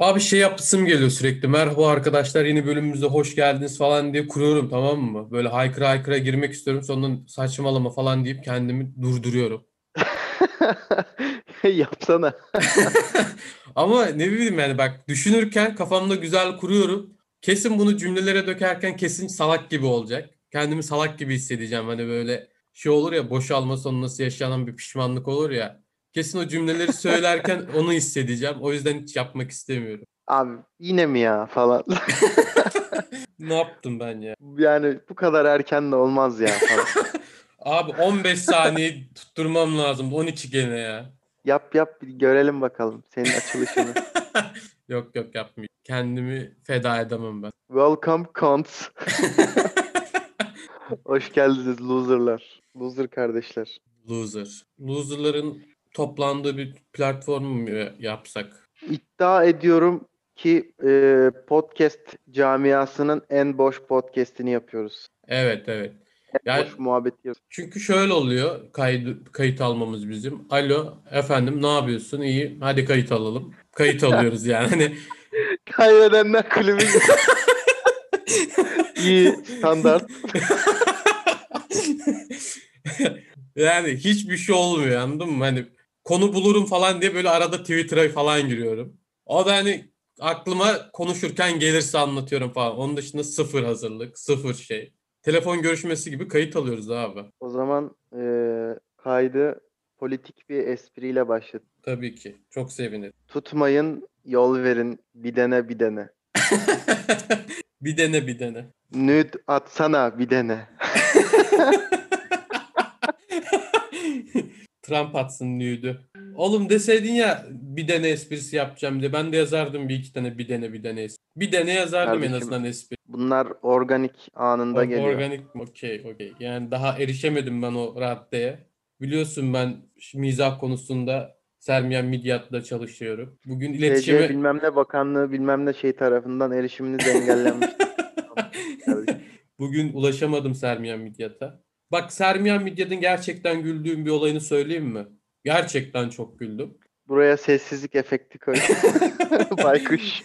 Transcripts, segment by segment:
Abi şey yapısım geliyor sürekli. Merhaba arkadaşlar yeni bölümümüze hoş geldiniz falan diye kuruyorum tamam mı? Böyle haykıra haykıra girmek istiyorum. Sonra saçmalama falan deyip kendimi durduruyorum. Yapsana. Ama ne bileyim yani bak düşünürken kafamda güzel kuruyorum. Kesin bunu cümlelere dökerken kesin salak gibi olacak. Kendimi salak gibi hissedeceğim. Hani böyle şey olur ya boşalma sonu nasıl yaşanan bir pişmanlık olur ya. Kesin o cümleleri söylerken onu hissedeceğim. O yüzden hiç yapmak istemiyorum. Abi yine mi ya falan. Ne yaptım ben ya? Yani bu kadar erken de olmaz ya falan. Abi 15 saniye tutturmam lazım. 12 gene ya. Yap yap bir görelim bakalım senin açılışını. Yok yok yapmayayım. Kendimi feda edemem ben. Welcome cunts. Hoş geldiniz loserlar. Loser kardeşler. Loser. Loser'ların toplandığı bir platform mu yapsak? İddia ediyorum ki e, podcast camiasının en boş podcast'ini yapıyoruz. Evet evet. En Yani boş muhabbeti yapıyoruz. çünkü şöyle oluyor kayıt, kayıt almamız bizim. Alo efendim ne yapıyorsun? İyi hadi kayıt alalım. Kayıt alıyoruz yani. Hani Kaybedenler kulübü. İyi standart. yani hiçbir şey olmuyor anladın mı? Hani konu bulurum falan diye böyle arada Twitter'a falan giriyorum. O da hani aklıma konuşurken gelirse anlatıyorum falan. Onun dışında sıfır hazırlık, sıfır şey. Telefon görüşmesi gibi kayıt alıyoruz abi. O zaman e, kaydı politik bir espriyle başladı. Tabii ki. Çok sevinirim. Tutmayın, yol verin, bir dene bir dene. bir dene bir dene. Nüt atsana bir dene. Trump atsın nüydü. Oğlum deseydin ya bir dene esprisi yapacağım diye. Ben de yazardım bir iki tane bir dene bir dene espri. Bir dene yazardım en Kardeşim, azından espri. Bunlar organik anında O- geliyor. Organik okey okey. Yani daha erişemedim ben o raddeye. Biliyorsun ben mizah konusunda Sermiyen Midyat'la çalışıyorum. Bugün TC iletişime bilmem ne bakanlığı bilmem ne şey tarafından erişiminiz engellenmiş. Bugün ulaşamadım Sermiyen Midyat'a. Bak Sermiyen Midyat'ın gerçekten güldüğüm bir olayını söyleyeyim mi? Gerçekten çok güldüm. Buraya sessizlik efekti koy. Baykuş.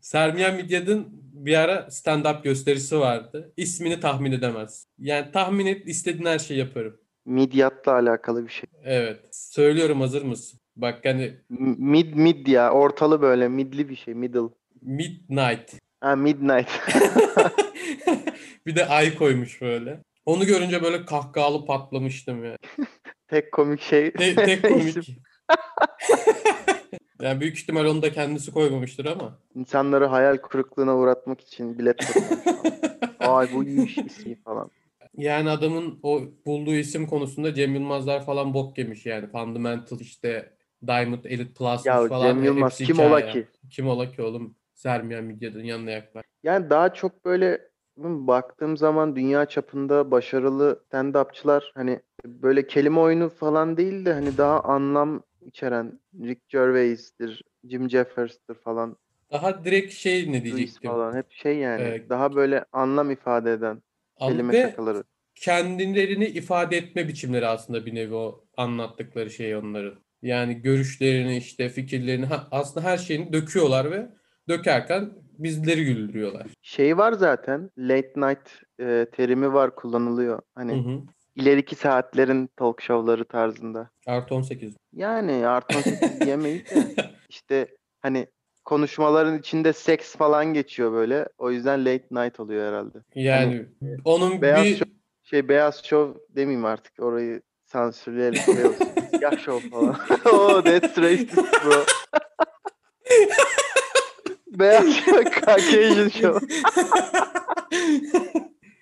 Sermiyen Midyat'ın bir ara stand-up gösterisi vardı. İsmini tahmin edemez. Yani tahmin et istediğin her şeyi yaparım. Midyatla alakalı bir şey. Evet. Söylüyorum hazır mısın? Bak hani Mid mid ya ortalı böyle midli bir şey middle. Midnight. Ha midnight. bir de ay koymuş böyle. Onu görünce böyle kahkahalı patlamıştım ya. Tek komik şey. Tek, tek komik. yani büyük ihtimal onu da kendisi koymamıştır ama. İnsanları hayal kırıklığına uğratmak için bilet satmış. Ay bu iyiymiş ismi falan. Yani adamın o bulduğu isim konusunda Cem Yılmazlar falan bok yemiş yani. Fundamental işte Diamond Elite Plus Ya falan. Cem Yılmaz kim ola ki? Kim ola ki oğlum? Sermiyen Midyat'ın yanına yaklaş. Yani daha çok böyle baktığım zaman dünya çapında başarılı stand-upçılar hani böyle kelime oyunu falan değil de hani daha anlam içeren Rick Gervais'tir, Jim Jeffers'tir falan, Daha direkt şey ne diyecektim. falan hep şey yani Evet. daha böyle anlam ifade eden kelime ve şakaları. kendilerini ifade etme biçimleri aslında bir nevi o anlattıkları şey onların. Yani görüşlerini işte fikirlerini aslında her şeyini döküyorlar ve dökerken bizleri güldürüyorlar. Şey var zaten late night e, terimi var kullanılıyor. Hani Hı hı. ileriki saatlerin talk show'ları tarzında. Artı 18. Yani artı 18 diyemeyiz de işte hani konuşmaların içinde seks falan geçiyor böyle. O yüzden late night oluyor herhalde. Yani onun Beyaz bir Show, şey Beyaz Show demeyeyim artık orayı sansürleyelim. Siyah Show falan. oh that's racist bro. Beyaz Caucasian Show.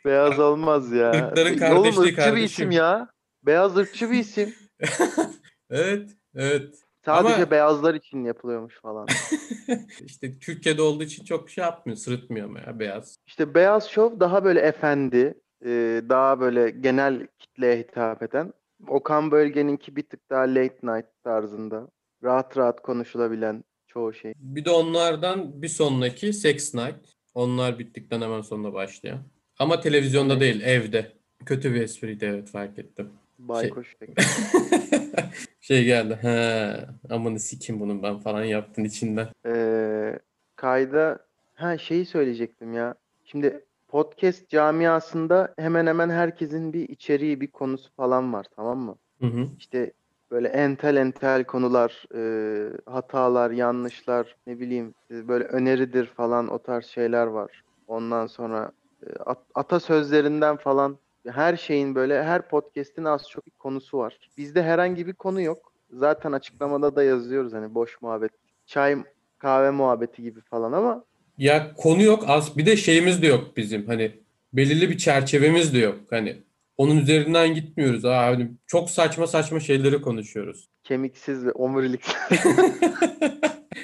Beyaz olmaz ya. Irkların E, Oğlum kardeşliği ırkçı bir kardeşim. isim ya. Beyaz ırkçı bir isim. evet, evet. Sadece Ama- beyazlar için yapılıyormuş falan. işte Türkiye'de olduğu için çok şey yapmıyor, sırıtmıyor ama ya beyaz. İşte Beyaz Şov daha böyle efendi, e, daha böyle genel kitleye hitap eden. Okan Bölge'ninki bir tık daha late night tarzında. Rahat rahat konuşulabilen çoğu şey. Bir de onlardan bir sonraki Sex Night. Onlar bittikten hemen sonra başlayan. Ama televizyonda Ne? değil, evde. Kötü bir espriydi evet fark ettim. Baykuş. şey geldi. He, amanı sikim bunun ben falan yaptın içinden. Ee, kayda ha şeyi söyleyecektim ya. Şimdi podcast camiasında hemen hemen herkesin bir içeriği, bir konusu falan var tamam mı? Hı hı. İşte böyle entel entel konular, e, hatalar, yanlışlar, ne bileyim e, böyle öneridir falan o tarz şeyler var. Ondan sonra e, at- atasözlerinden falan her şeyin böyle her podcast'in az çok bir konusu var. Bizde herhangi bir konu yok. Zaten açıklamada da yazıyoruz hani boş muhabbet. Çay kahve muhabbeti gibi falan ama Ya konu yok az bir de şeyimiz de yok bizim hani belirli bir çerçevemiz de yok hani onun üzerinden gitmiyoruz ha hani çok saçma saçma şeyleri konuşuyoruz. kemiksiz ve omuriliksiz.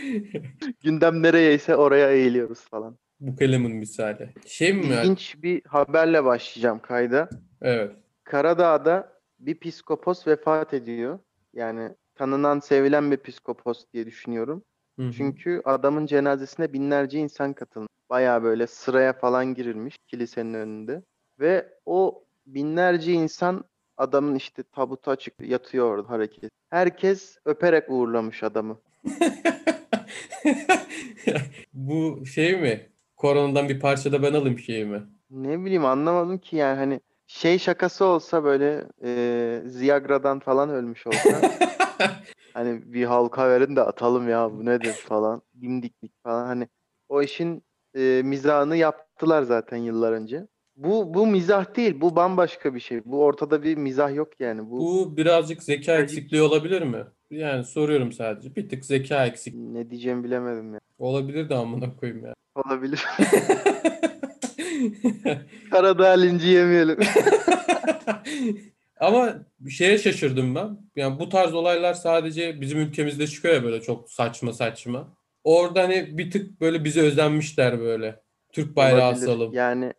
Gündem nereyeyse oraya eğiliyoruz falan. Bu kelimin misali. Şey mi? İlginç bir haberle başlayacağım kayda. Evet. Karadağ'da bir psikopos vefat ediyor. Yani tanınan, sevilen bir psikopos diye düşünüyorum. Hı hı. Çünkü adamın cenazesine binlerce insan katılmış. Bayağı böyle sıraya falan girilmiş kilisenin önünde. Ve o binlerce insan adamın işte tabutu açık yatıyor orada hareket. Herkes öperek uğurlamış adamı. Bu şey mi? Koronadan bir parça da ben alayım şey mi? Ne bileyim anlamadım ki yani hani şey şakası olsa böyle e, Viagra'dan falan ölmüş olsa hani bir halka verin de atalım ya bu nedir falan dimdiklik falan hani o işin e, mizahını yaptılar zaten yıllar önce. Bu bu mizah değil bu bambaşka bir şey. Bu ortada bir mizah yok yani. Bu Bu birazcık zeka eksikliği olabilir mi? Yani soruyorum sadece. Bir tık zeka eksik ne diyeceğimi bilemedim ya. olabilir de amına koyayım ya. Olabilir. Karadağ linci yemeyelim. Ama bir şeye şaşırdım ben. Yani bu tarz olaylar sadece bizim ülkemizde çıkıyor ya böyle çok saçma saçma. Orada hani bir tık böyle bize özenmişler böyle. Türk bayrağı Olabilir. asalım. Yani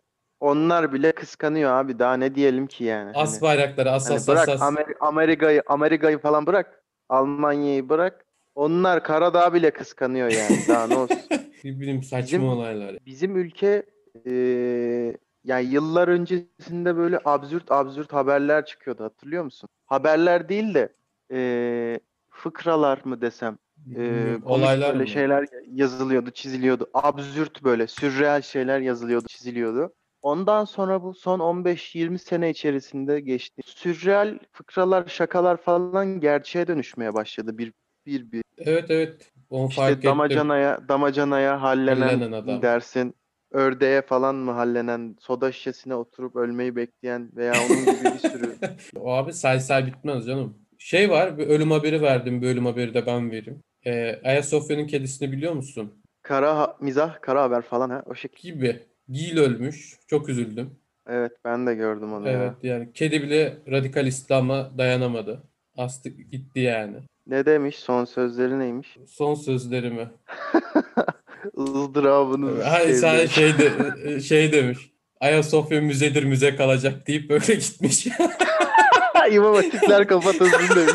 onlar bile kıskanıyor abi. Daha ne diyelim ki yani. As Hani- bayrakları as Hani as bırak as. Amer- Amerika'yı Amerika'yı falan bırak. Almanya'yı bırak. Onlar Karadağ bile kıskanıyor yani. Daha ne olsun. Ne bileyim saçma Bizim- olaylar. Bizim ülke eee yani yıllar öncesinde böyle absürt absürt haberler çıkıyordu. Hatırlıyor musun? Haberler değil de eee, fıkralar mı desem. Komik Olaylar böyle mı? şeyler yazılıyordu, çiziliyordu. Absürt böyle sürreal şeyler yazılıyordu, çiziliyordu. Ondan sonra bu son 15-20 sene içerisinde geçti. Sürreal fıkralar, şakalar falan gerçeğe dönüşmeye başladı bir bir bir. Evet evet. Onu İşte fark ettim. damacanaya, damacanaya hallenen, Hallenen adam. dersin. Ördeğe falan mı hallenen, soda şişesine oturup ölmeyi bekleyen veya onun gibi bir sürü. O abi say say bitmez canım. Şey var bir ölüm haberi verdim. Bir ölüm haberi de ben vereyim. Ee, Ayasofya'nın kedisini biliyor musun? Kara mizah, kara haber falan ha o şekilde. Gibi. Gil ölmüş. Çok üzüldüm. Evet ben de gördüm onu Evet ya. yani kedi bile radikal İslam'a dayanamadı. Astı gitti yani. Ne demiş? Son sözleri neymiş? Son sözlerimi. ızdırabınızı Hayır sen şey, de, şey demiş. Ayasofya müzedir müze kalacak deyip böyle gitmiş. İmam Hatipler kapatılsın demiş.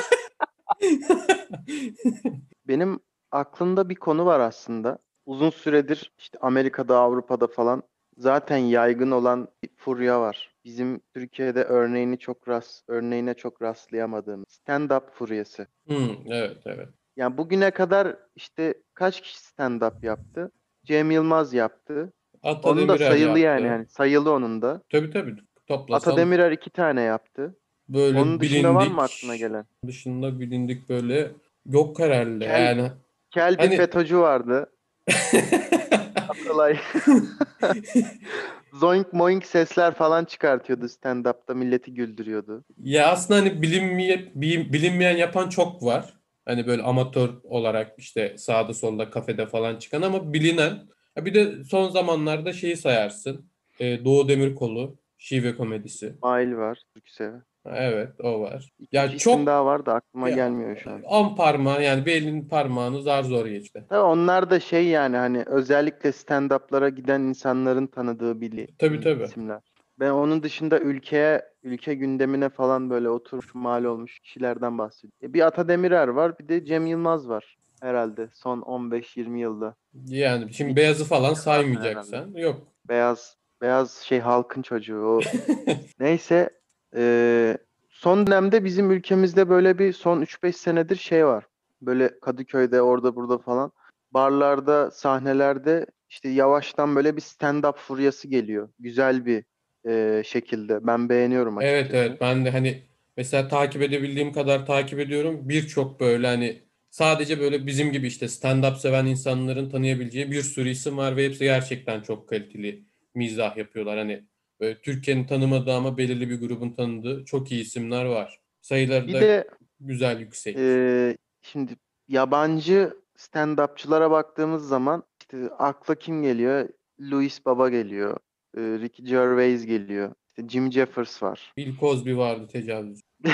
Benim aklımda bir konu var aslında. Uzun süredir işte Amerika'da, Avrupa'da falan zaten yaygın olan bir furya var. Bizim Türkiye'de örneğini çok rast, örneğine çok rastlayamadığım stand-up furyası. Hmm, evet evet. Yani bugüne kadar işte kaç kişi stand-up yaptı? Cem Yılmaz yaptı. Ata Onun da Demirer sayılı yaptı. yani. yani sayılı onun da. Tabii tabii. Toplasan Ata Demirer iki tane yaptı. böyle Onun dışında var mı aklına gelen? dışında bilindik böyle yok herhalde. Kel- Yani Kel bir Hani- FETÖ'cü vardı. Atalay. Zoink moink sesler falan çıkartıyordu stand-up'ta. Milleti güldürüyordu. ya aslında hani bilinmeye, bi- bilinmeyen yapan çok var. Hani böyle amatör olarak işte sağda solda kafede falan çıkan ama bilinen. Ha bir de son zamanlarda şeyi sayarsın. Ee, Doğu Demirkolu şive komedisi. Mail var. Türksev. Evet o var. İki Ya isim çok daha var da aklıma Ya, gelmiyor şu an. on parmağı yani bir elin parmağını zar zor geçti. Tabii onlar da şey yani hani özellikle stand-up'lara giden insanların tanıdığı bili Tabii, tabii. isimler. Ben onun dışında ülkeye, ülke gündemine falan böyle oturmuş mal olmuş kişilerden bahsediyorum. E, bir Ata Demirer var, bir de Cem Yılmaz var herhalde son 15-20 yılda. Yani şimdi beyazı falan herhalde. saymayacaksan yok. Beyaz beyaz şey halkın çocuğu o. Neyse e, son dönemde bizim ülkemizde böyle bir son 3-5 senedir şey var. Böyle Kadıköy'de orada burada falan barlarda, sahnelerde işte yavaştan böyle bir stand-up furyası geliyor. Güzel bir e, şekilde. Ben beğeniyorum Evet açıkçası. evet ben de hani mesela takip edebildiğim kadar takip ediyorum. Birçok böyle hani sadece böyle bizim gibi işte stand-up seven insanların tanıyabileceği bir sürü isim var ve hepsi gerçekten çok kaliteli mizah yapıyorlar. Hani böyle Türkiye'nin tanımadığı ama belirli bir grubun tanıdığı çok iyi isimler var. Sayıları Bir da de güzel yüksek. e, şimdi yabancı stand-upçılara baktığımız zaman işte akla kim geliyor? Louis Baba geliyor. e, Ricky Gervais geliyor. İşte Jim Jeffers var. Bill Cosby vardı tecavüz.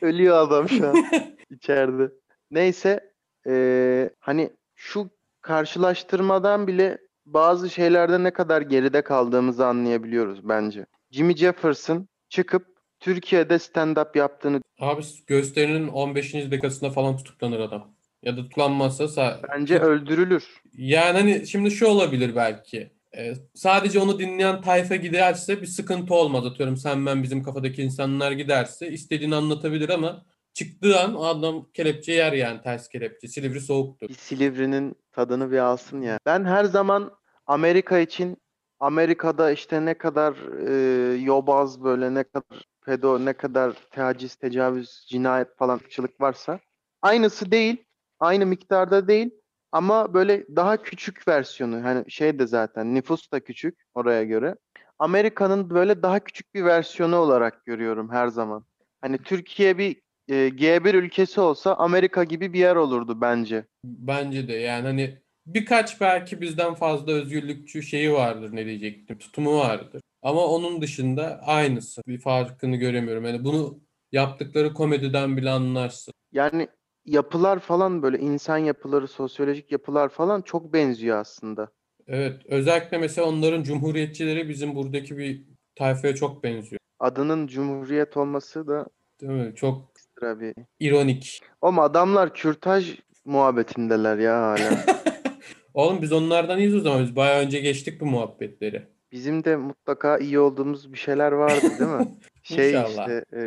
Ölüyor adam şu an içeride. Neyse eee, hani şu karşılaştırmadan bile bazı şeylerde ne kadar geride kaldığımızı anlayabiliyoruz bence. Jimmy Jefferson çıkıp Türkiye'de stand-up yaptığını Abi gösterinin 15. dakikasında falan tutuklanır adam. Ya da tutuklanmazsa sa- bence öldürülür. Yani hani şimdi şu olabilir belki. Ee, sadece onu dinleyen tayfa giderse bir sıkıntı olmaz. Atıyorum sen ben bizim kafadaki insanlar giderse istediğini anlatabilir ama çıktığı an o adam kelepçe yer yani ters kelepçe. Silivri soğuktur. Bir Silivri'nin tadını bir alsın ya. Ben her zaman Amerika için Amerika'da işte ne kadar e, yobaz böyle ne kadar pedo ne kadar taciz, tecavüz, cinayet falan ırkçılık varsa aynısı değil. Aynı miktarda değil ama böyle daha küçük versiyonu. Hani şey de zaten nüfus da küçük oraya göre. Amerika'nın böyle daha küçük bir versiyonu olarak görüyorum her zaman. Hani Türkiye bir e, G1 ülkesi olsa Amerika gibi bir yer olurdu bence. Bence de yani hani birkaç belki bizden fazla özgürlükçü şeyi vardır ne diyecektim tutumu vardır. Ama onun dışında aynısı. Bir farkını göremiyorum. Yani bunu yaptıkları komediden bile anlarsın. Yani yapılar falan böyle insan yapıları, sosyolojik yapılar falan çok benziyor aslında. Evet, özellikle mesela onların cumhuriyetçileri bizim buradaki bir tayfaya çok benziyor. Adının Cumhuriyet olması da Değil mi? Çok bir. ironik. Oğlum adamlar kürtaj muhabbetindeler ya hala. Oğlum biz onlardan iyiyiz o zaman. Biz bayağı önce geçtik bu muhabbetleri. Bizim de mutlaka iyi olduğumuz bir şeyler vardı değil mi? Şey İnşallah. işte e,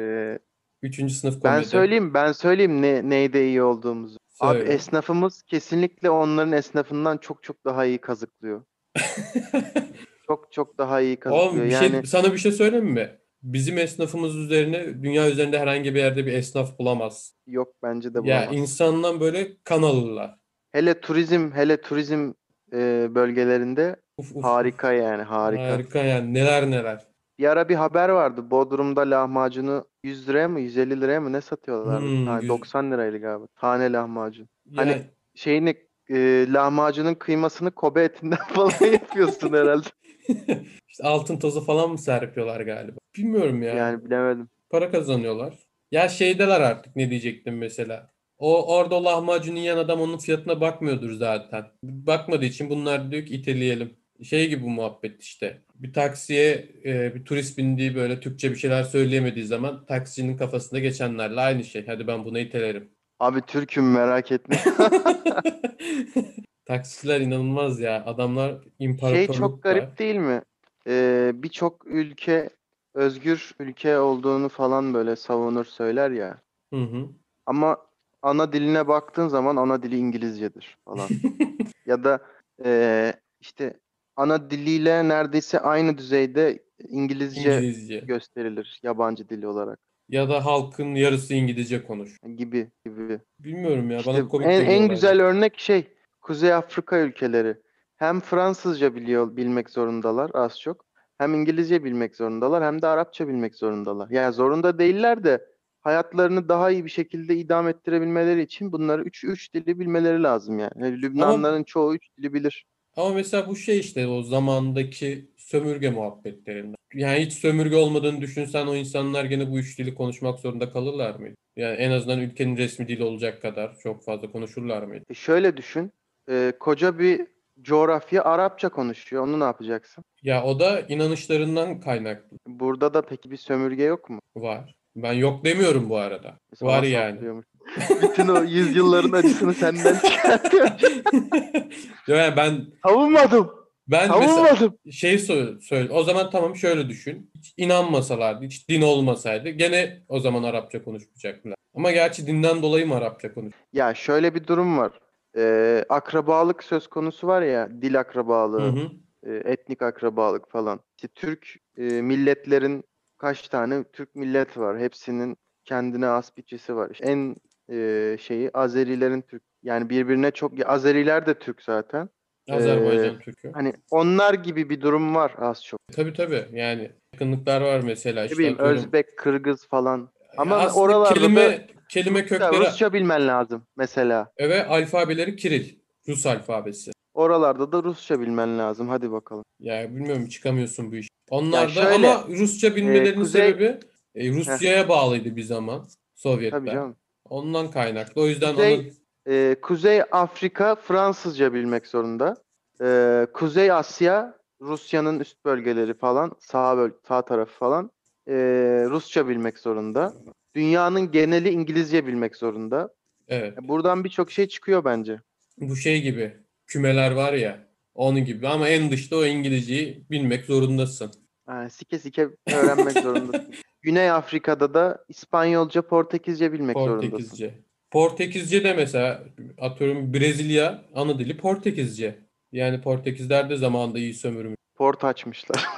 Üçüncü sınıf ben komedi. söyleyeyim ben söyleyeyim ne neyde iyi olduğumuzu. Abi Söyle. esnafımız kesinlikle onların esnafından çok çok daha iyi kazıklıyor. Çok çok daha iyi kazıklıyor. Oğlum bir yani şey, sana bir şey söyleyeyim mi? Bizim esnafımız üzerine dünya üzerinde herhangi bir yerde bir esnaf bulamaz. yok bence de Ya bulamaz. insandan böyle kan alırlar. Hele turizm, hele turizm e, bölgelerinde Uf, uf, harika yani harika. Harika yani neler neler. Bir ara bir haber vardı. Bodrum'da lahmacunu 100 liraya mı 150 liraya mı ne satıyorlar? Hmm, Ha, yüz- 90 liraydı galiba. Tane lahmacun. Hani Ya- Şeyini e, lahmacunun kıymasını Kobe etinden falan yapıyorsun herhalde. işte altın tozu falan mı serpiyorlar galiba? Bilmiyorum ya. Yani bilemedim. Para kazanıyorlar. Ya şeydeler artık ne diyecektim mesela. O orada o lahmacun yiyen adam onun fiyatına bakmıyordur zaten. Bakmadığı için bunlar diyor ki iteleyelim. Şey gibi bu muhabbet işte. Bir taksiye e, bir turist bindiği böyle Türkçe bir şeyler söyleyemediği zaman taksicinin kafasında geçenlerle aynı şey. Hadi ben buna itelerim. Abi Türk'üm merak etme. Taksiciler inanılmaz ya. Adamlar Şey imparatorluk çok garip değil mi? Ee, Birçok ülke özgür ülke olduğunu falan böyle savunur söyler ya. Hı hı. Ama ana diline baktığın zaman ana dili İngilizcedir falan. Ya da eee, işte ana diliyle neredeyse aynı düzeyde İngilizce İngilizce. gösterilir yabancı dili olarak Ya da halkın yarısı İngilizce konuş. gibi gibi. Bilmiyorum ya. İşte Bana komik en, en güzel örnek şey Kuzey Afrika ülkeleri. Hem Fransızca biliyor bilmek zorundalar az çok. Hem İngilizce bilmek zorundalar hem de Arapça bilmek zorundalar. Yani zorunda değiller de hayatlarını daha iyi bir şekilde idame ettirebilmeleri için bunları üç, üç dili bilmeleri lazım yani. Yani Lübnanların çoğu üç dili bilir. Ama mesela bu şey işte o zamandaki sömürge muhabbetlerinden. Yani hiç sömürge olmadığını düşünsen o insanlar gene bu üç dili konuşmak zorunda kalırlar mıydı? Yani en azından ülkenin resmi dili olacak kadar çok fazla konuşurlar mıydı? E şöyle düşün. E, koca bir coğrafya Arapça konuşuyor. Onu ne yapacaksın? Ya o da inanışlarından kaynaklı Burada da peki bir sömürge yok mu? var. Ben yok demiyorum bu arada. Sana Var yani. Bütün o yüzyılların acısını senden çıkartıyor. yani ben Savunmadım. Ben Savunmadım. şey söyle, söyle. O zaman tamam şöyle düşün. Hiç inanmasalardı, hiç din olmasaydı gene o zaman Arapça konuşmayacaklar. Ama gerçi dinden dolayı mı Arapça konuş? Ya şöyle bir durum var. Ee, akrabalık söz konusu var ya, dil Hı akrabalığı, hı. e, etnik akrabalık falan. İşte Türk e, milletlerin kaç tane Türk millet var. Hepsinin kendine has bütçesi var. İşte en e, şeyi Azerilerin Türk. Yani birbirine çok Azeriler de Türk zaten. Azerbaycan Ee, Türk'ü. Hani onlar gibi bir durum var az çok. Tabii tabii. Yani yakınlıklar var mesela Ne işte bileyim atıyorum. Özbek, Kırgız falan. Ama Aslında oralarda kelime da kelime kökleri Rusça bilmen lazım mesela. ve alfabeleri Kiril. Rus alfabesi. Oralarda da Rusça bilmen lazım. Hadi bakalım. Ya bilmiyorum çıkamıyorsun bu iş. Onlar da şöyle, ama Rusça bilmelerinin kuzey- sebebi e, Rusya'ya bağlıydı bir zaman Tabii Sovyetler. canım. Ondan kaynaklı. O yüzden Kuzey- onu Ee, Kuzey Afrika Fransızca bilmek zorunda. Ee, Kuzey Asya Rusya'nın üst bölgeleri falan sağ böl sağ tarafı falan ee, Rusça bilmek zorunda. Dünyanın geneli İngilizce bilmek zorunda. evet. Buradan birçok şey çıkıyor bence. Bu şey gibi kümeler var ya onun gibi ama en dışta o İngilizceyi bilmek zorundasın. Yani sike sike öğrenmek zorundasın. Güney Afrika'da da İspanyolca, Portekizce bilmek zorundasın. Portekizce. Portekizce de mesela atıyorum Brezilya ana dili Portekizce. Yani Portekizler de zamanında iyi sömürmüş. Port açmışlar.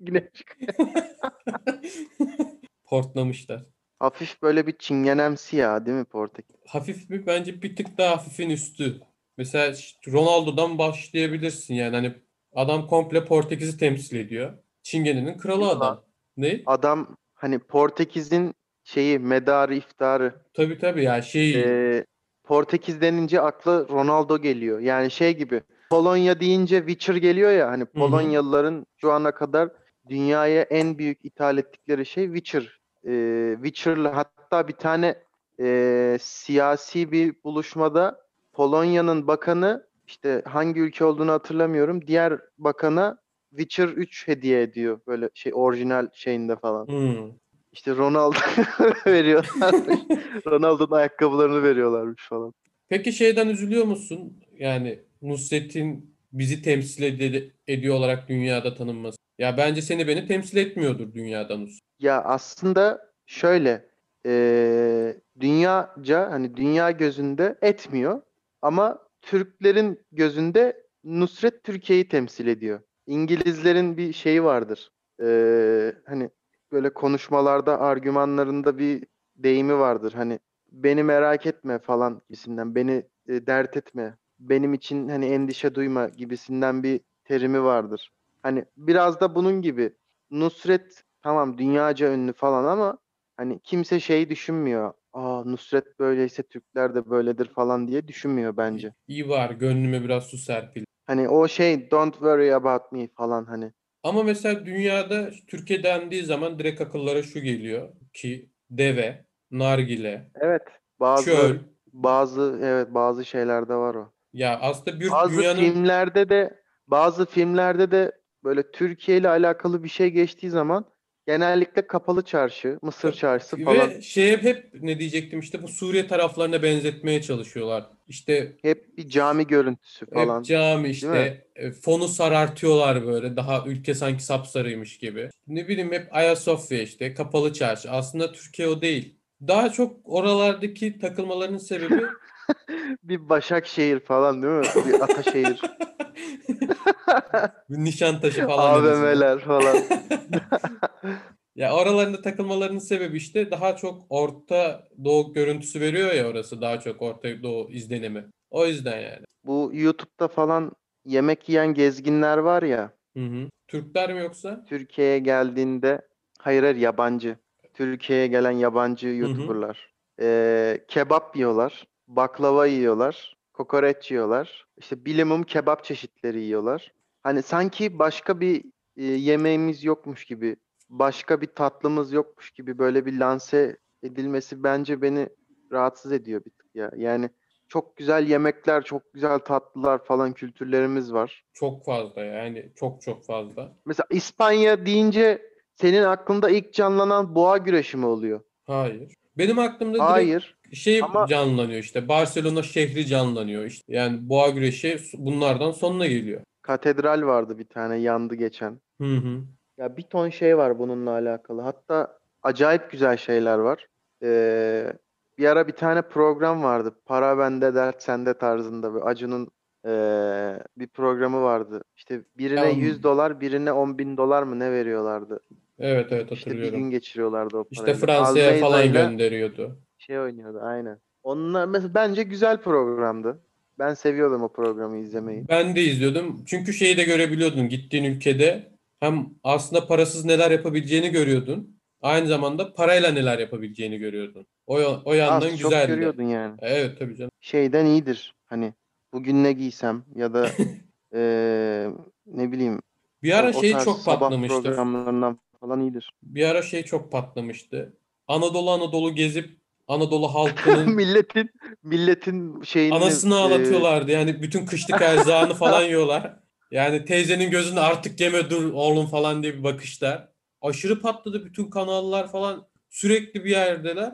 Afrika. Portlamışlar. Hafif böyle bir çingenemsi ya değil mi Portekiz? Hafif mi? Bence bir tık daha hafifin üstü. Mesela işte Ronaldo'dan başlayabilirsin yani hani adam komple Portekiz'i temsil ediyor. Çingene'nin kralı Yok adam. Ne? Adam hani Portekiz'in şeyi medarı iftarı. Tabii tabii ya şey Ee, Portekiz denince akla Ronaldo geliyor. Yani şey gibi Polonya deyince Witcher geliyor ya hani Polonyalıların şu ana kadar dünyaya en büyük ithal ettikleri şey Witcher. Ee, Witcher'la hatta bir tane e, siyasi bir buluşmada Polonya'nın bakanı işte hangi ülke olduğunu hatırlamıyorum. Diğer bakana Witcher 3 hediye ediyor böyle şey orijinal şeyinde falan. Hmm. İşte Ronaldo veriyorlarmış. Ronaldo'nun ayakkabılarını veriyorlarmış falan. Peki şeyden üzülüyor musun? Yani Nusret'in bizi temsil ed- ediyor olarak dünyada tanınması. Ya bence seni beni temsil etmiyordur dünyada Nusret. Ya aslında şöyle eee, dünyaca hani dünya gözünde etmiyor ama Türklerin gözünde Nusret Türkiye'yi temsil ediyor. İngilizlerin bir şeyi vardır. Eee, hani böyle konuşmalarda argümanlarında bir deyimi vardır. Hani beni merak etme falan gibisinden beni e, dert etme. Benim için hani endişe duyma gibisinden bir terimi vardır. Hani biraz da bunun gibi Nusret tamam dünyaca ünlü falan ama hani kimse şey düşünmüyor. Aa Nusret böyleyse Türkler de böyledir falan diye düşünmüyor bence. İyi var gönlüme biraz su serpil. Hani o şey don't worry about me falan hani. Ama mesela dünyada Türkiye dendiği zaman direkt akıllara şu geliyor ki deve, nargile, Evet bazı çöl. bazı evet bazı şeylerde var o. Ya aslında bir Bazı dünyanın filmlerde de bazı filmlerde de böyle Türkiye ile alakalı bir şey geçtiği zaman genellikle kapalı çarşı, Mısır çarşısı falan ve şeye hep ne diyecektim işte bu Suriye taraflarına benzetmeye çalışıyorlar. İşte hep bir cami görüntüsü falan. Hep cami mi? işte e, fonu sarartıyorlar böyle daha ülke sanki sapsarıymış gibi. Ne bileyim hep Ayasofya işte kapalı çarşı. Aslında Türkiye o değil. Daha çok oralardaki takılmalarının sebebi Bir Başakşehir falan değil mi? Bir Ataşehir, bir Nişantaşı falan. AVM'ler falan. Ya oralarında takılmalarının sebebi işte daha çok Orta Doğu görüntüsü veriyor ya orası daha çok Orta Doğu izlenimi. O yüzden yani. Bu YouTube'da falan yemek yiyen gezginler var ya, Hı hı. Türkler mi yoksa? Türkiye'ye geldiğinde hayır hayır yabancı. Türkiye'ye gelen yabancı YouTuber'lar. Ee, kebap yiyorlar, baklava yiyorlar, kokoreç yiyorlar. İşte bilimum kebap çeşitleri yiyorlar. Hani sanki başka bir e, yemeğimiz yokmuş gibi, başka bir tatlımız yokmuş gibi böyle bir lanse edilmesi bence beni rahatsız ediyor bir tık ya. Yani çok güzel yemekler, çok güzel tatlılar falan kültürlerimiz var. Çok fazla yani çok çok fazla. Mesela İspanya deyince senin aklında ilk canlanan boğa güreşi mi oluyor? Hayır. Benim aklımda direkt Hayır. Şey Ama- canlanıyor işte. Barcelona şehri canlanıyor işte. Yani boğa güreşi bunlardan sonuna geliyor. Katedral vardı bir tane yandı geçen. Hı hı. Ya bir ton şey var bununla alakalı. Hatta acayip güzel şeyler var. Ee, bir ara bir tane program vardı. Para bende dert sende tarzında. Bir Acun'un ee, bir programı vardı. İşte birine Ya, 100 dolar, birine 10 bin dolar mı ne veriyorlardı? Evet evet İşte bir hatırlıyorum. gün geçiriyorlardı o İşte parayla. Fransa'ya falan gönderiyordu. Şey oynuyordu aynen. Onlar mesela bence güzel programdı. Ben seviyordum o programı izlemeyi. Ben de izliyordum. Çünkü şeyi de görebiliyordun gittiğin ülkede. Hem aslında parasız neler yapabileceğini görüyordun. Aynı zamanda parayla neler yapabileceğini görüyordun. O, o yandan Az çok güzeldi. görüyordun yani. Evet tabii canım. Şeyden iyidir. Hani bugün ne giysem ya da eee, ne bileyim Bir o, ara o şey tarz çok patlamıştı. programlarından falan iyidir. Bir ara şey çok patlamıştı. Anadolu Anadolu gezip Anadolu halkının Milletin milletin şeyini anasını eee, ağlatıyorlardı. Yani bütün kışlık erzağını falan yiyorlar. Yani teyzenin gözünde artık yeme dur oğlum falan diye bir bakışlar. Aşırı patladı bütün kanallar falan. Sürekli bir yerdeler.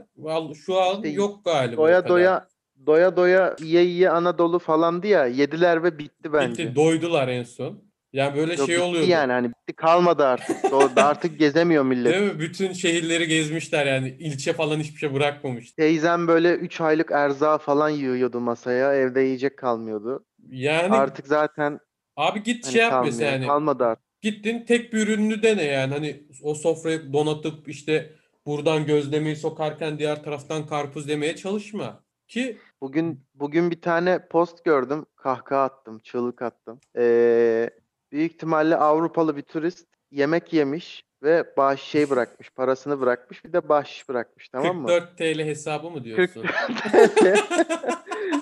Şu an İşte yok galiba doya doya doya doya yiye yiye Anadolu falandı ya yediler ve bitti bence. Bitti, doydular en son. Yani böyle Yok, şey oluyordu. yani hani bitti kalmadı artık. Artık gezemiyor millet. Değil mi? Bütün şehirleri gezmişler yani. ilçe falan hiçbir şey bırakmamış. Teyzem böyle 3 aylık erzağı falan yiyordu masaya. Evde yiyecek kalmıyordu. Yani Artık zaten abi git hani şey yap mesela yani. Kalmadı artık. Gittin tek bir ürününü dene yani. Hani o sofrayı donatıp işte buradan gözlemeyi sokarken diğer taraftan karpuz demeye çalışma. Ki Bugün bugün bir tane post gördüm. Kahkaha attım, çığlık attım. Ee, büyük ihtimalle Avrupalı bir turist yemek yemiş ve bahşiş şey bırakmış. Parasını bırakmış. Bir de bahşiş bırakmış tamam mı? 44 TL hesabı mı diyorsun?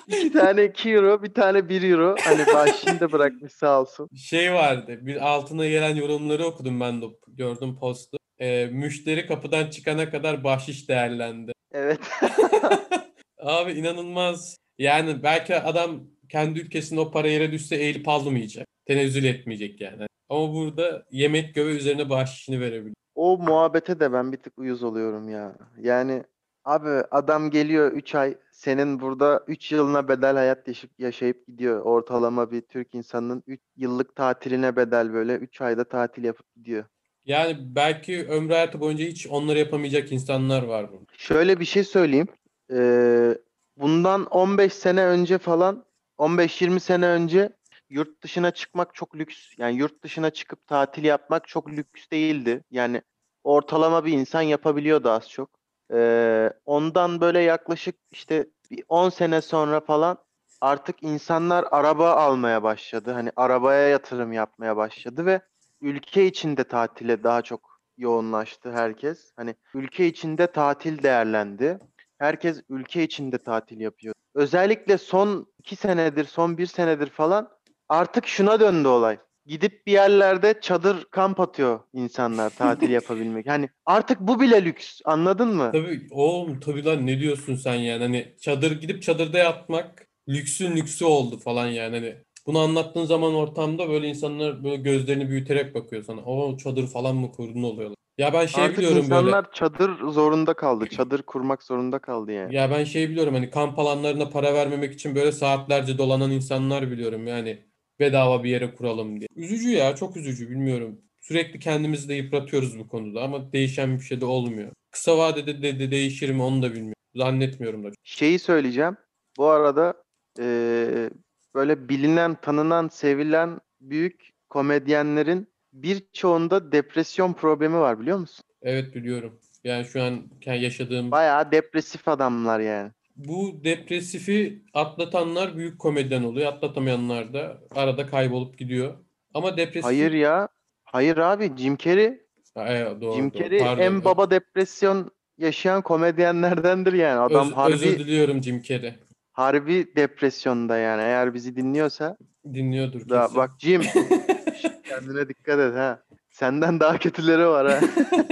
2 tane 2 euro, bir tane 1 euro. Hani bahşişini de bırakmış sağ olsun. Şey vardı. Bir altına gelen yorumları okudum ben de gördüm postu. Ee, müşteri kapıdan çıkana kadar bahşiş değerlendi. Evet. Abi inanılmaz. Yani belki adam kendi ülkesinde o para yere düşse eğilip almayacak. Tenezzül etmeyecek yani. Ama burada yemek göve üzerine bahşişini verebilir. O muhabbete de ben bir tık uyuz oluyorum ya. Yani abi adam geliyor 3 ay senin burada 3 yılına bedel hayat yaşayıp, yaşayıp gidiyor. Ortalama bir Türk insanının 3 yıllık tatiline bedel böyle 3 ayda tatil yapıp gidiyor. Yani belki ömrü hayatı boyunca hiç onları yapamayacak insanlar var burada. Şöyle bir şey söyleyeyim. Ee, bundan 15 sene önce falan 15-20 sene önce yurt dışına çıkmak çok lüks. Yani yurt dışına çıkıp tatil yapmak çok lüks değildi. Yani ortalama bir insan yapabiliyordu az çok. Ee, ondan böyle yaklaşık işte bir 10 sene sonra falan artık insanlar araba almaya başladı. Hani arabaya yatırım yapmaya başladı ve ülke içinde tatile daha çok yoğunlaştı herkes. Hani ülke içinde tatil değerlendi. Herkes ülke içinde tatil yapıyor. Özellikle son iki senedir, son bir senedir falan artık şuna döndü olay. Gidip bir yerlerde çadır kamp atıyor insanlar tatil yapabilmek. Hani artık bu bile lüks. Anladın mı? Tabii oğlum tabii lan ne diyorsun sen yani hani çadır gidip çadırda yatmak lüksün lüksü oldu falan yani hani bunu anlattığın zaman ortamda böyle insanlar böyle gözlerini büyüterek bakıyor sana. O çadır falan mı kurdun oluyorlar. Ya ben şey Artık biliyorum böyle. insanlar çadır zorunda kaldı. Çadır kurmak zorunda kaldı yani. Ya ben şey biliyorum hani kamp alanlarına para vermemek için böyle saatlerce dolanan insanlar biliyorum yani bedava bir yere kuralım diye. Üzücü ya çok üzücü bilmiyorum. Sürekli kendimizi de yıpratıyoruz bu konuda ama değişen bir şey de olmuyor. Kısa vadede de, de değişir mi onu da bilmiyorum. Zannetmiyorum da. Şeyi söyleyeceğim. Bu arada eee, böyle bilinen, tanınan, sevilen büyük komedyenlerin birçoğunda depresyon problemi var biliyor musun? Evet biliyorum. Yani şu an yaşadığım Bayağı depresif adamlar yani. Bu depresifi atlatanlar büyük komedyen oluyor. Atlatamayanlar da arada kaybolup gidiyor. Ama depresif Hayır ya. Hayır abi Jim Carrey. Ha, evet, doğru, Jim doğru. Carrey Pardon. en baba depresyon yaşayan komedyenlerdendir yani. Adam Öz- harbi özür diliyorum Jim Carrey. harbi depresyonda yani. Eğer bizi dinliyorsa Dinliyordur da kesin. bak Jim kendine dikkat et ha. Senden daha kötüleri var ha.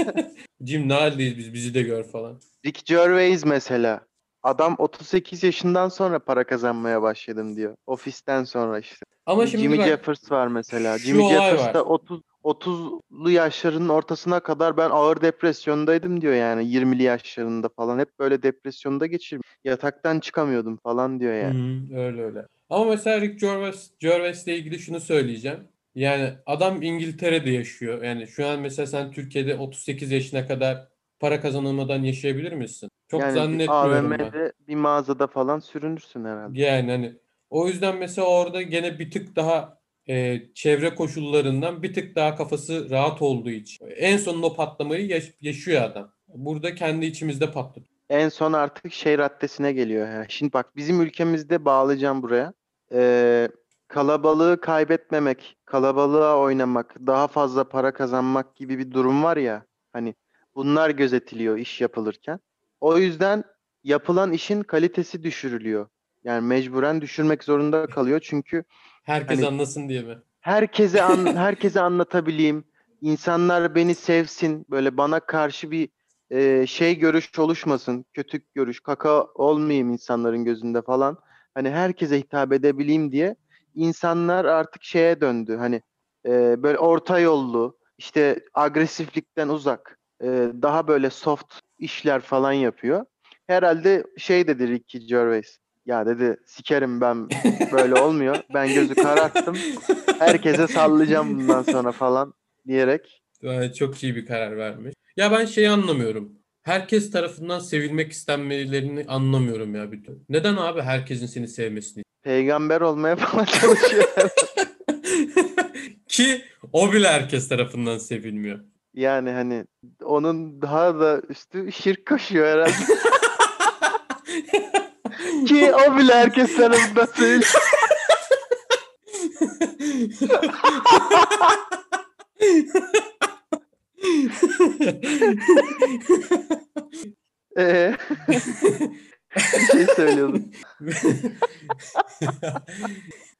Jim ne haldeyiz biz bizi de gör falan. Rick Gervais mesela. Adam 38 yaşından sonra para kazanmaya başladım diyor. Ofisten sonra işte. Ama şimdi Jimmy bak Jeffers var mesela. şu Jimmy Jeffers da 30 30'lu yaşlarının ortasına kadar ben ağır depresyondaydım diyor yani 20'li yaşlarında falan hep böyle depresyonda geçirmiş. Yataktan çıkamıyordum falan diyor yani. Hı, öyle öyle. Ama mesela Rick Gervais, Gervais'le ilgili şunu söyleyeceğim. Yani adam İngiltere'de yaşıyor. Yani şu an mesela sen Türkiye'de 38 yaşına kadar para kazanılmadan yaşayabilir misin? Çok Yani zannetmiyorum ben. AVM'de bir mağazada falan sürünürsün herhalde. Yani hani o yüzden mesela orada gene bir tık daha e, çevre koşullarından bir tık daha kafası rahat olduğu için. En sonunda o patlamayı yaş- yaşıyor adam. Burada kendi içimizde patladı. En son artık şey raddesine geliyor. Yani şimdi bak bizim ülkemizde bağlayacağım buraya. Ee, kalabalığı kaybetmemek, kalabalığa oynamak, daha fazla para kazanmak gibi bir durum var ya. Hani bunlar gözetiliyor iş yapılırken. O yüzden yapılan işin kalitesi düşürülüyor. Yani mecburen düşürmek zorunda kalıyor. Çünkü Herkes Hani- anlasın diye mi? herkese an, herkese anlatabileyim. İnsanlar beni sevsin. Böyle bana karşı bir e, şey görüş oluşmasın. Kötü görüş, kaka olmayayım insanların gözünde falan. Hani herkese hitap edebileyim diye insanlar artık şeye döndü. Hani e, böyle orta yollu, işte agresiflikten uzak, e, daha böyle soft işler falan yapıyor. Herhalde şey dedi Ricky Gervais. Ya dedi sikerim ben böyle olmuyor. Ben gözü kararttım. Herkese sallayacağım bundan sonra falan diyerek. Yani çok iyi bir karar vermiş. Ya ben şeyi anlamıyorum. Herkes tarafından sevilmek istenmelerini anlamıyorum ya bir türlü. Neden abi herkesin seni sevmesini? Peygamber olmaya falan çalışıyor. Ki o bile herkes tarafından sevilmiyor. Yani hani onun daha da üstü şirk koşuyor herhalde. Ki o bile herkes tarafından seviliyor. Ee, bir şey söylüyordum.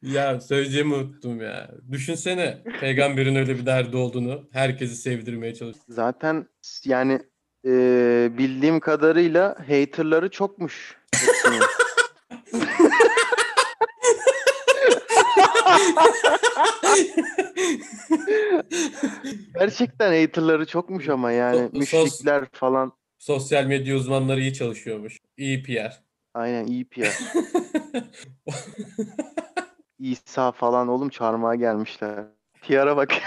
ya söyleyeceğimi unuttum ya. Düşünsene peygamberin öyle bir derdi olduğunu. Herkesi sevdirmeye çalışıyor. Zaten yani e, bildiğim kadarıyla haterları çokmuş. Gerçekten haterları çokmuş ama yani Sos- müşrikler falan. Sosyal medya uzmanları iyi çalışıyormuş. İyi PR. Aynen iyi PR. İsa falan oğlum çarmıha gelmişler. PR'a bak.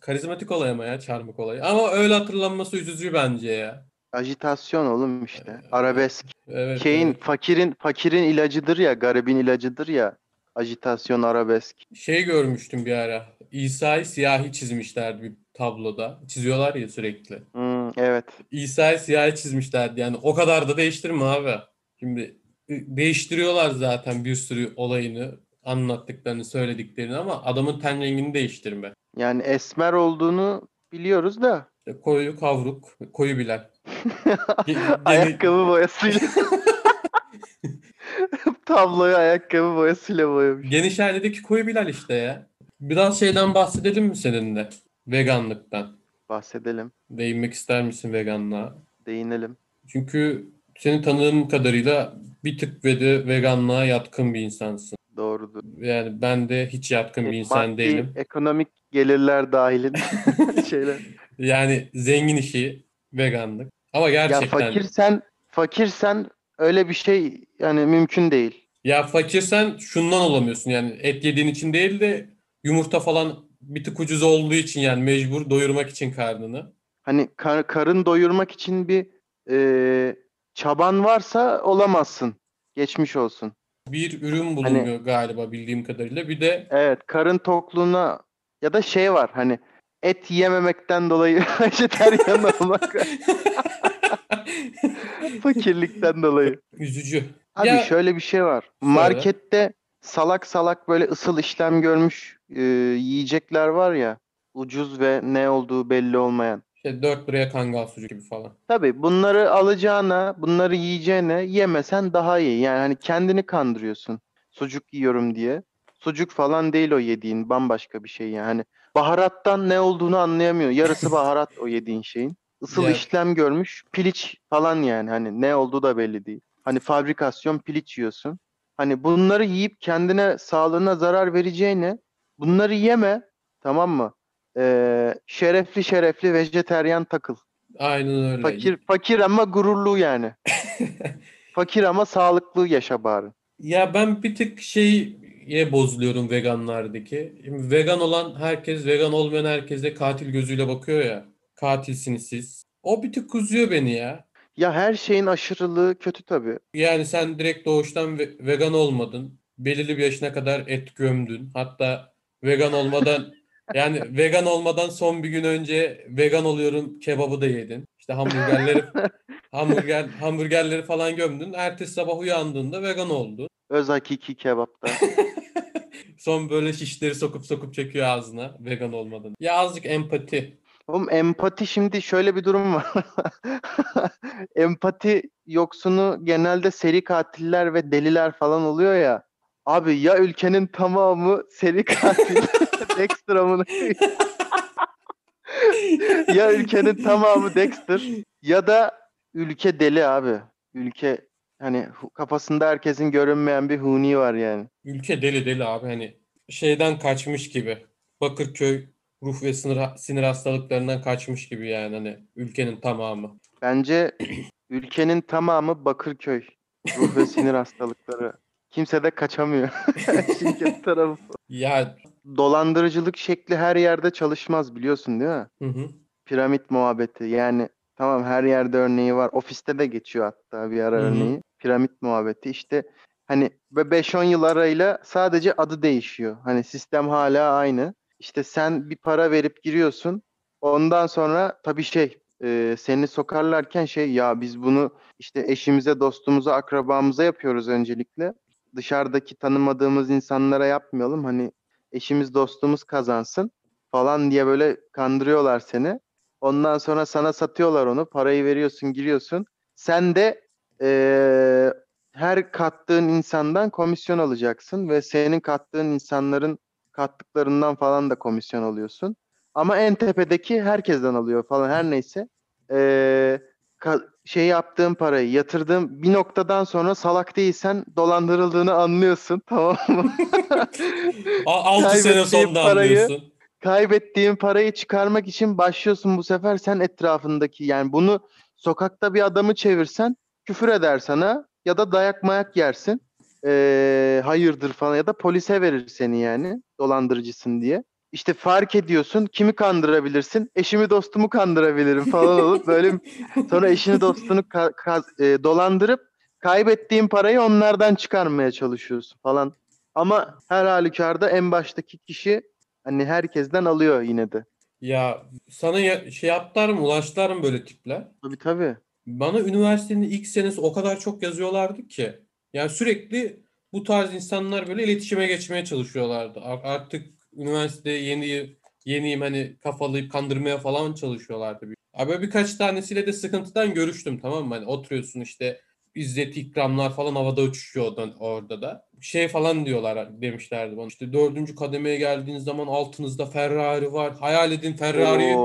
Karizmatik olay ama ya çarmık olayı. Ama öyle hatırlanması üzücü bence ya. Ajitasyon oğlum işte. Arabesk. Evet. Şeyin evet. fakirin fakirin ilacıdır ya, garibin ilacıdır ya. Ajitasyon arabesk. Şey görmüştüm bir ara. İsa'yı siyahi çizmişlerdi bir tabloda. Çiziyorlar ya sürekli. Hmm, evet. İsa'yı siyahi çizmişlerdi. Yani o kadar da değiştirme abi. Şimdi değiştiriyorlar zaten bir sürü olayını, anlattıklarını, söylediklerini ama adamın ten rengini değiştirme. Yani esmer olduğunu biliyoruz da koyu kavruk, koyu bilen. Ayakkabı boyasıyla tabloyu ayakkabı boyasıyla boyamış. Geniş haledeki koyu Bilal işte ya. Biraz şeyden bahsedelim mi seninle? Veganlıktan. Bahsedelim, Değinmek ister misin veganlığa? değinelim. Çünkü seni tanıdığım kadarıyla bir tık ve de veganlığa yatkın bir insansın. Doğrudur. Yani ben de hiç yatkın bir insan Maddi, değilim. ekonomik gelirler dahilinde şeyler. Yani zengin işi veganlık. Ama Ya gerçekten fakirsen fakirsen öyle bir şey yani mümkün değil. ya fakirsen şundan olamıyorsun yani et yediğin için değil de yumurta falan bir tık ucuz olduğu için yani mecbur doyurmak için karnını. Hani kar- karın doyurmak için bir e, çaban varsa olamazsın. Geçmiş olsun. Bir ürün Hani bulunuyor galiba bildiğim kadarıyla. Bir de evet karın tokluğuna ya da şey var hani et yememekten dolayı vejetaryen olmak fakirlikten dolayı. üzücü. Abi Ya şöyle bir şey var. Söyle. Markette salak salak böyle ısıl işlem görmüş e, yiyecekler var ya ucuz ve ne olduğu belli olmayan. İşte 4 liraya kangal sucuk gibi falan. Tabii bunları alacağına, bunları yiyeceğine yemesen daha iyi. Yani hani kendini kandırıyorsun. Sucuk yiyorum diye. Sucuk falan değil o yediğin, bambaşka bir şey yani. Hani baharattan ne olduğunu anlayamıyor. Yarısı baharat o yediğin şeyin. Isıl Ya işlem görmüş, piliç falan yani. Hani ne olduğu da belli değil. Hani fabrikasyon piliç yiyorsun. Hani bunları yiyip kendine, sağlığına zarar vereceğine bunları yeme, tamam mı? Ee, şerefli şerefli vejeteryan takıl. aynen öyle. Fakir fakir ama gururlu yani. Fakir ama sağlıklı yaşa bari. Ya ben bir tık şeye bozuluyorum veganlardaki. Şimdi vegan olan herkes, vegan olmayan herkese katil gözüyle bakıyor ya. Katilsiniz siz. O bir tık kızıyor beni ya. Ya her şeyin aşırılığı kötü tabii. Yani sen direkt doğuştan ve- vegan olmadın. Belirli bir yaşına kadar et gömdün. Hatta vegan olmadan yani vegan olmadan son bir gün önce vegan oluyorum kebabı da yedin. İşte hamburgerleri hamburger hamburgerleri falan gömdün. Ertesi sabah uyandığında vegan oldun. Öz hakiki kebapta. Son böyle şişleri sokup sokup çekiyor ağzına vegan olmadan. Ya azıcık empati. Oğlum empati şimdi şöyle bir durum var. empati yoksunu genelde seri katiller ve deliler falan oluyor ya. Abi ya ülkenin tamamı seri katil Dexter amına koyayım. ya ülkenin tamamı Dexter ya da ülke deli abi. Ülke hani kafasında herkesin görünmeyen bir huni var yani. Ülke deli deli abi hani şeyden kaçmış gibi. Bakırköy ruh ve sinir, sinir hastalıklarından kaçmış gibi yani hani ülkenin tamamı. Bence ülkenin tamamı Bakırköy. Ruh ve sinir hastalıkları. Kimse de kaçamıyor. Şirket tarafı. Ya Dolandırıcılık şekli her yerde çalışmaz biliyorsun değil mi? hı hı. Piramit muhabbeti. Yani tamam her yerde örneği var. Ofiste de geçiyor hatta bir ara Hı hı. örneği. Piramit muhabbeti. İşte hani ve 5-10 yıl arayla sadece adı değişiyor. Hani sistem hala aynı. İşte sen bir para verip giriyorsun. Ondan sonra tabii şey e, seni sokarlarken şey ya biz bunu işte eşimize, dostumuza, akrabamıza yapıyoruz öncelikle. Dışarıdaki tanımadığımız insanlara yapmayalım. Hani eşimiz, dostumuz kazansın falan diye böyle kandırıyorlar seni. Ondan sonra sana satıyorlar onu. Parayı veriyorsun, giriyorsun. Sen de eee, her kattığın insandan komisyon alacaksın ve senin kattığın insanların kattıklarından falan da komisyon alıyorsun. Ama en tepedeki herkesten alıyor falan her neyse. Ka- şey yaptığın parayı yatırdığın bir noktadan sonra salak değilsen dolandırıldığını anlıyorsun tamam mı? 6 sene sonra parayı- anlıyorsun. kaybettiğin parayı çıkarmak için başlıyorsun bu sefer sen etrafındaki yani bunu sokakta bir adamı çevirsen küfür eder sana ya da dayak mayak yersin. Ee, hayırdır falan ya da polise verir seni yani dolandırıcısın diye. İşte fark ediyorsun kimi kandırabilirsin? Eşimi dostumu kandırabilirim falan olup böyle sonra eşini dostunu ka- ka- e, dolandırıp kaybettiğin parayı onlardan çıkarmaya çalışıyorsun falan. Ama her halükarda en baştaki kişi Hani herkesten alıyor yine de. Ya sana ya- şey yaptılar mı ulaştılar mı böyle tipler? Tabii tabii. Bana üniversitenin ilk senesi o kadar çok yazıyorlardı ki. Yani sürekli bu tarz insanlar böyle iletişime geçmeye çalışıyorlardı. Artık üniversite yeni yeniyim hani kafalayıp kandırmaya falan çalışıyorlardı. Abi birkaç tanesiyle de sıkıntıdan görüştüm tamam mı? Hani oturuyorsun işte İzzet ikramlar falan havada uçuşuyor orada da. Şey falan diyorlar demişlerdi bana. İşte dördüncü kademeye geldiğiniz zaman altınızda Ferrari var. Hayal edin Ferrari'yi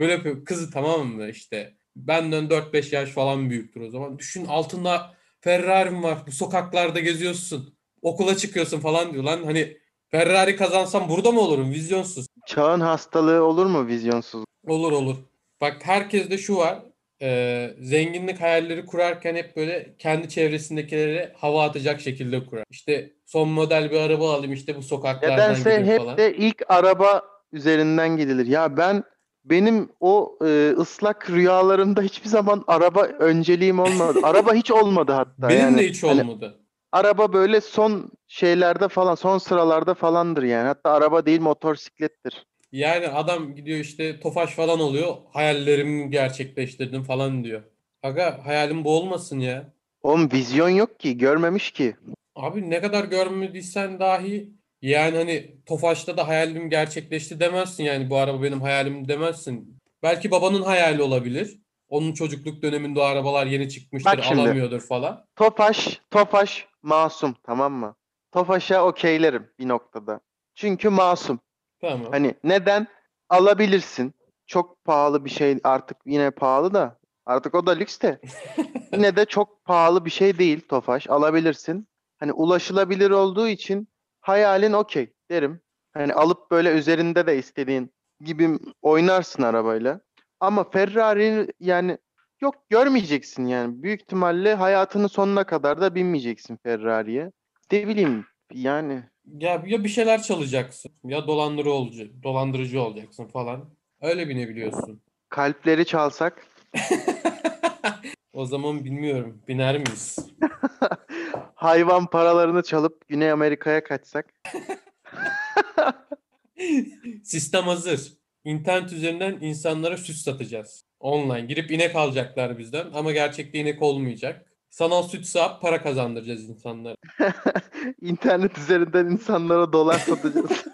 Böyle yapıyor. Kızı tamam mı işte. Benden 4-5 yaş falan büyüktür o zaman. Düşün altında Ferrari'm var. Bu sokaklarda geziyorsun. Okula çıkıyorsun falan diyor lan. Hani Ferrari kazansam burada mı olurum? Vizyonsuz. çağın hastalığı olur mu vizyonsuz? Olur olur. Bak herkeste şu var. Ee, zenginlik hayalleri kurarken hep böyle kendi çevresindekileri hava atacak şekilde kurar. İşte son model bir araba alayım işte bu sokaklardan Nedense hep falan. de ilk araba üzerinden gidilir. Ya ben benim o e, ıslak rüyalarımda hiçbir zaman araba önceliğim olmadı. araba hiç olmadı hatta. Benim yani. de hiç Hani olmadı. Araba böyle son şeylerde falan, son sıralarda falandır yani. Hatta araba değil motosiklettir. Yani adam gidiyor işte Tofaş falan oluyor. Hayallerimi gerçekleştirdim falan diyor. Aga hayalim bu olmasın ya. Oğlum vizyon yok ki, görmemiş ki. Abi ne kadar görmediysen dahi yani hani Tofaş'ta da hayalim gerçekleşti demezsin yani bu araba benim hayalim demezsin. Belki babanın hayali olabilir. Onun çocukluk döneminde o arabalar yeni çıkmıştır, Bak şimdi. alamıyordur falan. Tofaş, Tofaş masum tamam mı? Tofaş'a okeylerim bir noktada. Çünkü masum. Tamam. Hani neden? Alabilirsin. Çok pahalı bir şey artık yine pahalı da artık o da lüks de. yine de çok pahalı bir şey değil Tofaş. Alabilirsin. Hani ulaşılabilir olduğu için hayalin okey derim. Hani alıp böyle üzerinde de istediğin gibi oynarsın arabayla. Ama Ferrari yani yok görmeyeceksin yani. Büyük ihtimalle hayatının sonuna kadar da binmeyeceksin Ferrari'ye. Ne bileyim yani Ya, ya bir şeyler çalacaksın ya dolandırıcı olacak, dolandırıcı olacaksın falan. Öyle binebiliyorsun. kalpleri çalsak O zaman bilmiyorum. Biner miyiz? hayvan paralarını çalıp Güney Amerika'ya kaçsak. Sistem hazır. İnternet üzerinden insanlara süt satacağız. Online. Girip inek alacaklar bizden ama gerçekte inek olmayacak. Sanal süt sağıp para kazandıracağız insanlara. İnternet üzerinden insanlara dolar satacağız.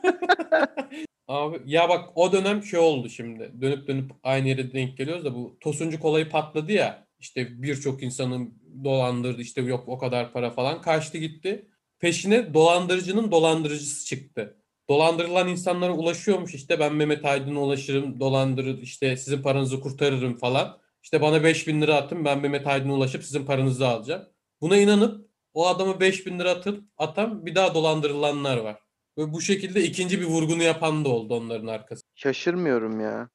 Abi ya bak o dönem şey oldu şimdi. Dönüp dönüp aynı yere denk geliyoruz da bu tosuncu kolayı patladı ya. İşte birçok insanın dolandırdı işte yok o kadar para falan kaçtı gitti. Peşine dolandırıcının dolandırıcısı çıktı. Dolandırılan insanlara ulaşıyormuş işte ben Mehmet Aydın'a ulaşırım dolandırır işte sizin paranızı kurtarırım falan. İşte bana 5000 lira atın ben Mehmet Aydın'a ulaşıp sizin paranızı alacağım. Buna inanıp o adama 5000 lira atıp atan bir daha dolandırılanlar var. Ve bu şekilde ikinci bir vurgunu yapan da oldu onların arkası. Şaşırmıyorum ya.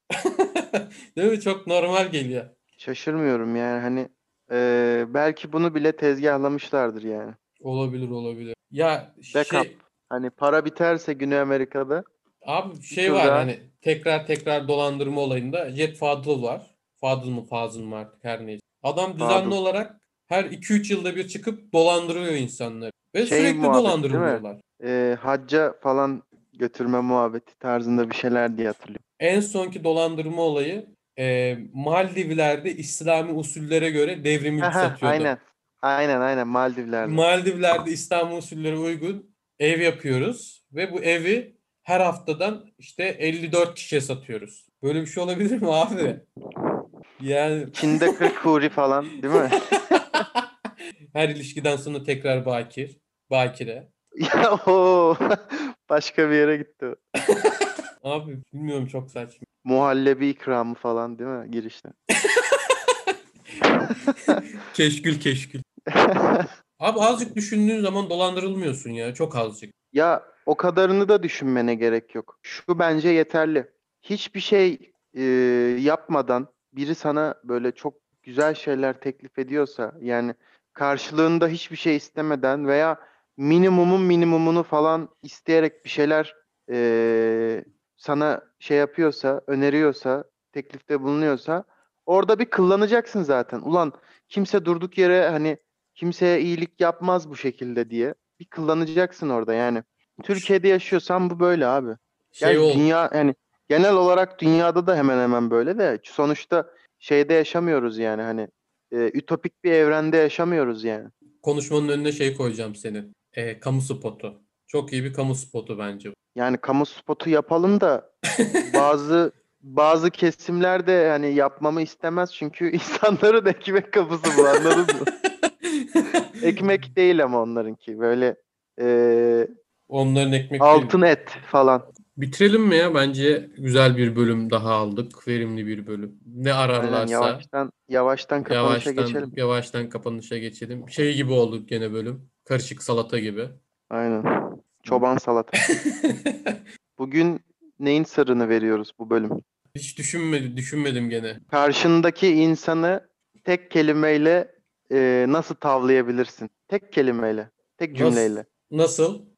Değil mi? Çok normal geliyor. Şaşırmıyorum yani hani eee, belki bunu bile tezgahlamışlardır yani. Olabilir olabilir. Ya Backup. şey Hani para biterse Güney Amerika'da abi şey tur var hani tekrar tekrar dolandırma olayında Jet Fadıl var. Fadıl mı Fazıl mı artık her neyse. Adam düzenli Fadıl. olarak her 2-3 yılda bir çıkıp dolandırıyor insanları. Ve Şey sürekli mi? dolandırılıyorlar. eee, hacca falan götürme muhabbeti tarzında bir şeyler diye hatırlıyorum. En sonki dolandırma olayı e, Maldivler'de İslami usullere göre devrim mülk satıyordu. aynen. Aynen aynen Maldivler'de. Maldivler'de İslam usulleri uygun ev yapıyoruz ve bu evi her haftadan işte 54 kişiye satıyoruz. Böyle bir şey olabilir mi abi? Yani Çin'de 40 huri falan değil mi? her ilişkiden sonra tekrar bakir, bakire. Ya o başka bir yere gitti. o. Abi bilmiyorum çok saçma. Muhallebi ikramı falan değil mi girişte? Keşkül keşkül. Abi azıcık düşündüğün zaman dolandırılmıyorsun ya. Çok azıcık. Ya o kadarını da düşünmene gerek yok. Şu bence yeterli. Hiçbir şey e, yapmadan biri sana böyle çok güzel şeyler teklif ediyorsa yani karşılığında hiçbir şey istemeden veya minimumun minimumunu falan isteyerek bir şeyler e, sana şey yapıyorsa, öneriyorsa, teklifte bulunuyorsa orada bir kıllanacaksın zaten. Ulan kimse durduk yere hani kimseye iyilik yapmaz bu şekilde diye bir kıllanacaksın orada yani. Türkiye'de yaşıyorsan bu böyle abi. Şey Yani oldu. dünya yani genel olarak dünyada da hemen hemen böyle de sonuçta şeyde yaşamıyoruz yani hani e, ütopik bir evrende yaşamıyoruz yani. Konuşmanın önüne şey koyacağım senin. E, kamu spotu. Çok iyi bir kamu spotu bence. Yani kamu spotu yapalım da bazı bazı kesimler de hani yapmamı istemez çünkü insanların ekmek kapısı bu anladın mı? Ekmek değil ama onlarınki böyle e, Onların ekmek altın et falan. Bitirelim mi ya? Bence güzel bir bölüm daha aldık. Verimli bir bölüm. Ne Aynen, ararlarsa yavaştan yavaştan kapanışa yavaştan geçelim. yavaştan kapanışa geçelim. Şey gibi olduk gene bölüm. Karışık salata gibi. Aynen. Çoban salata. Bugün neyin sırrını veriyoruz bu bölüm? Hiç düşünmedim, düşünmedim gene. Karşındaki insanı tek kelimeyle e, nasıl tavlayabilirsin? Tek kelimeyle, tek Nasıl? cümleyle. Nasıl?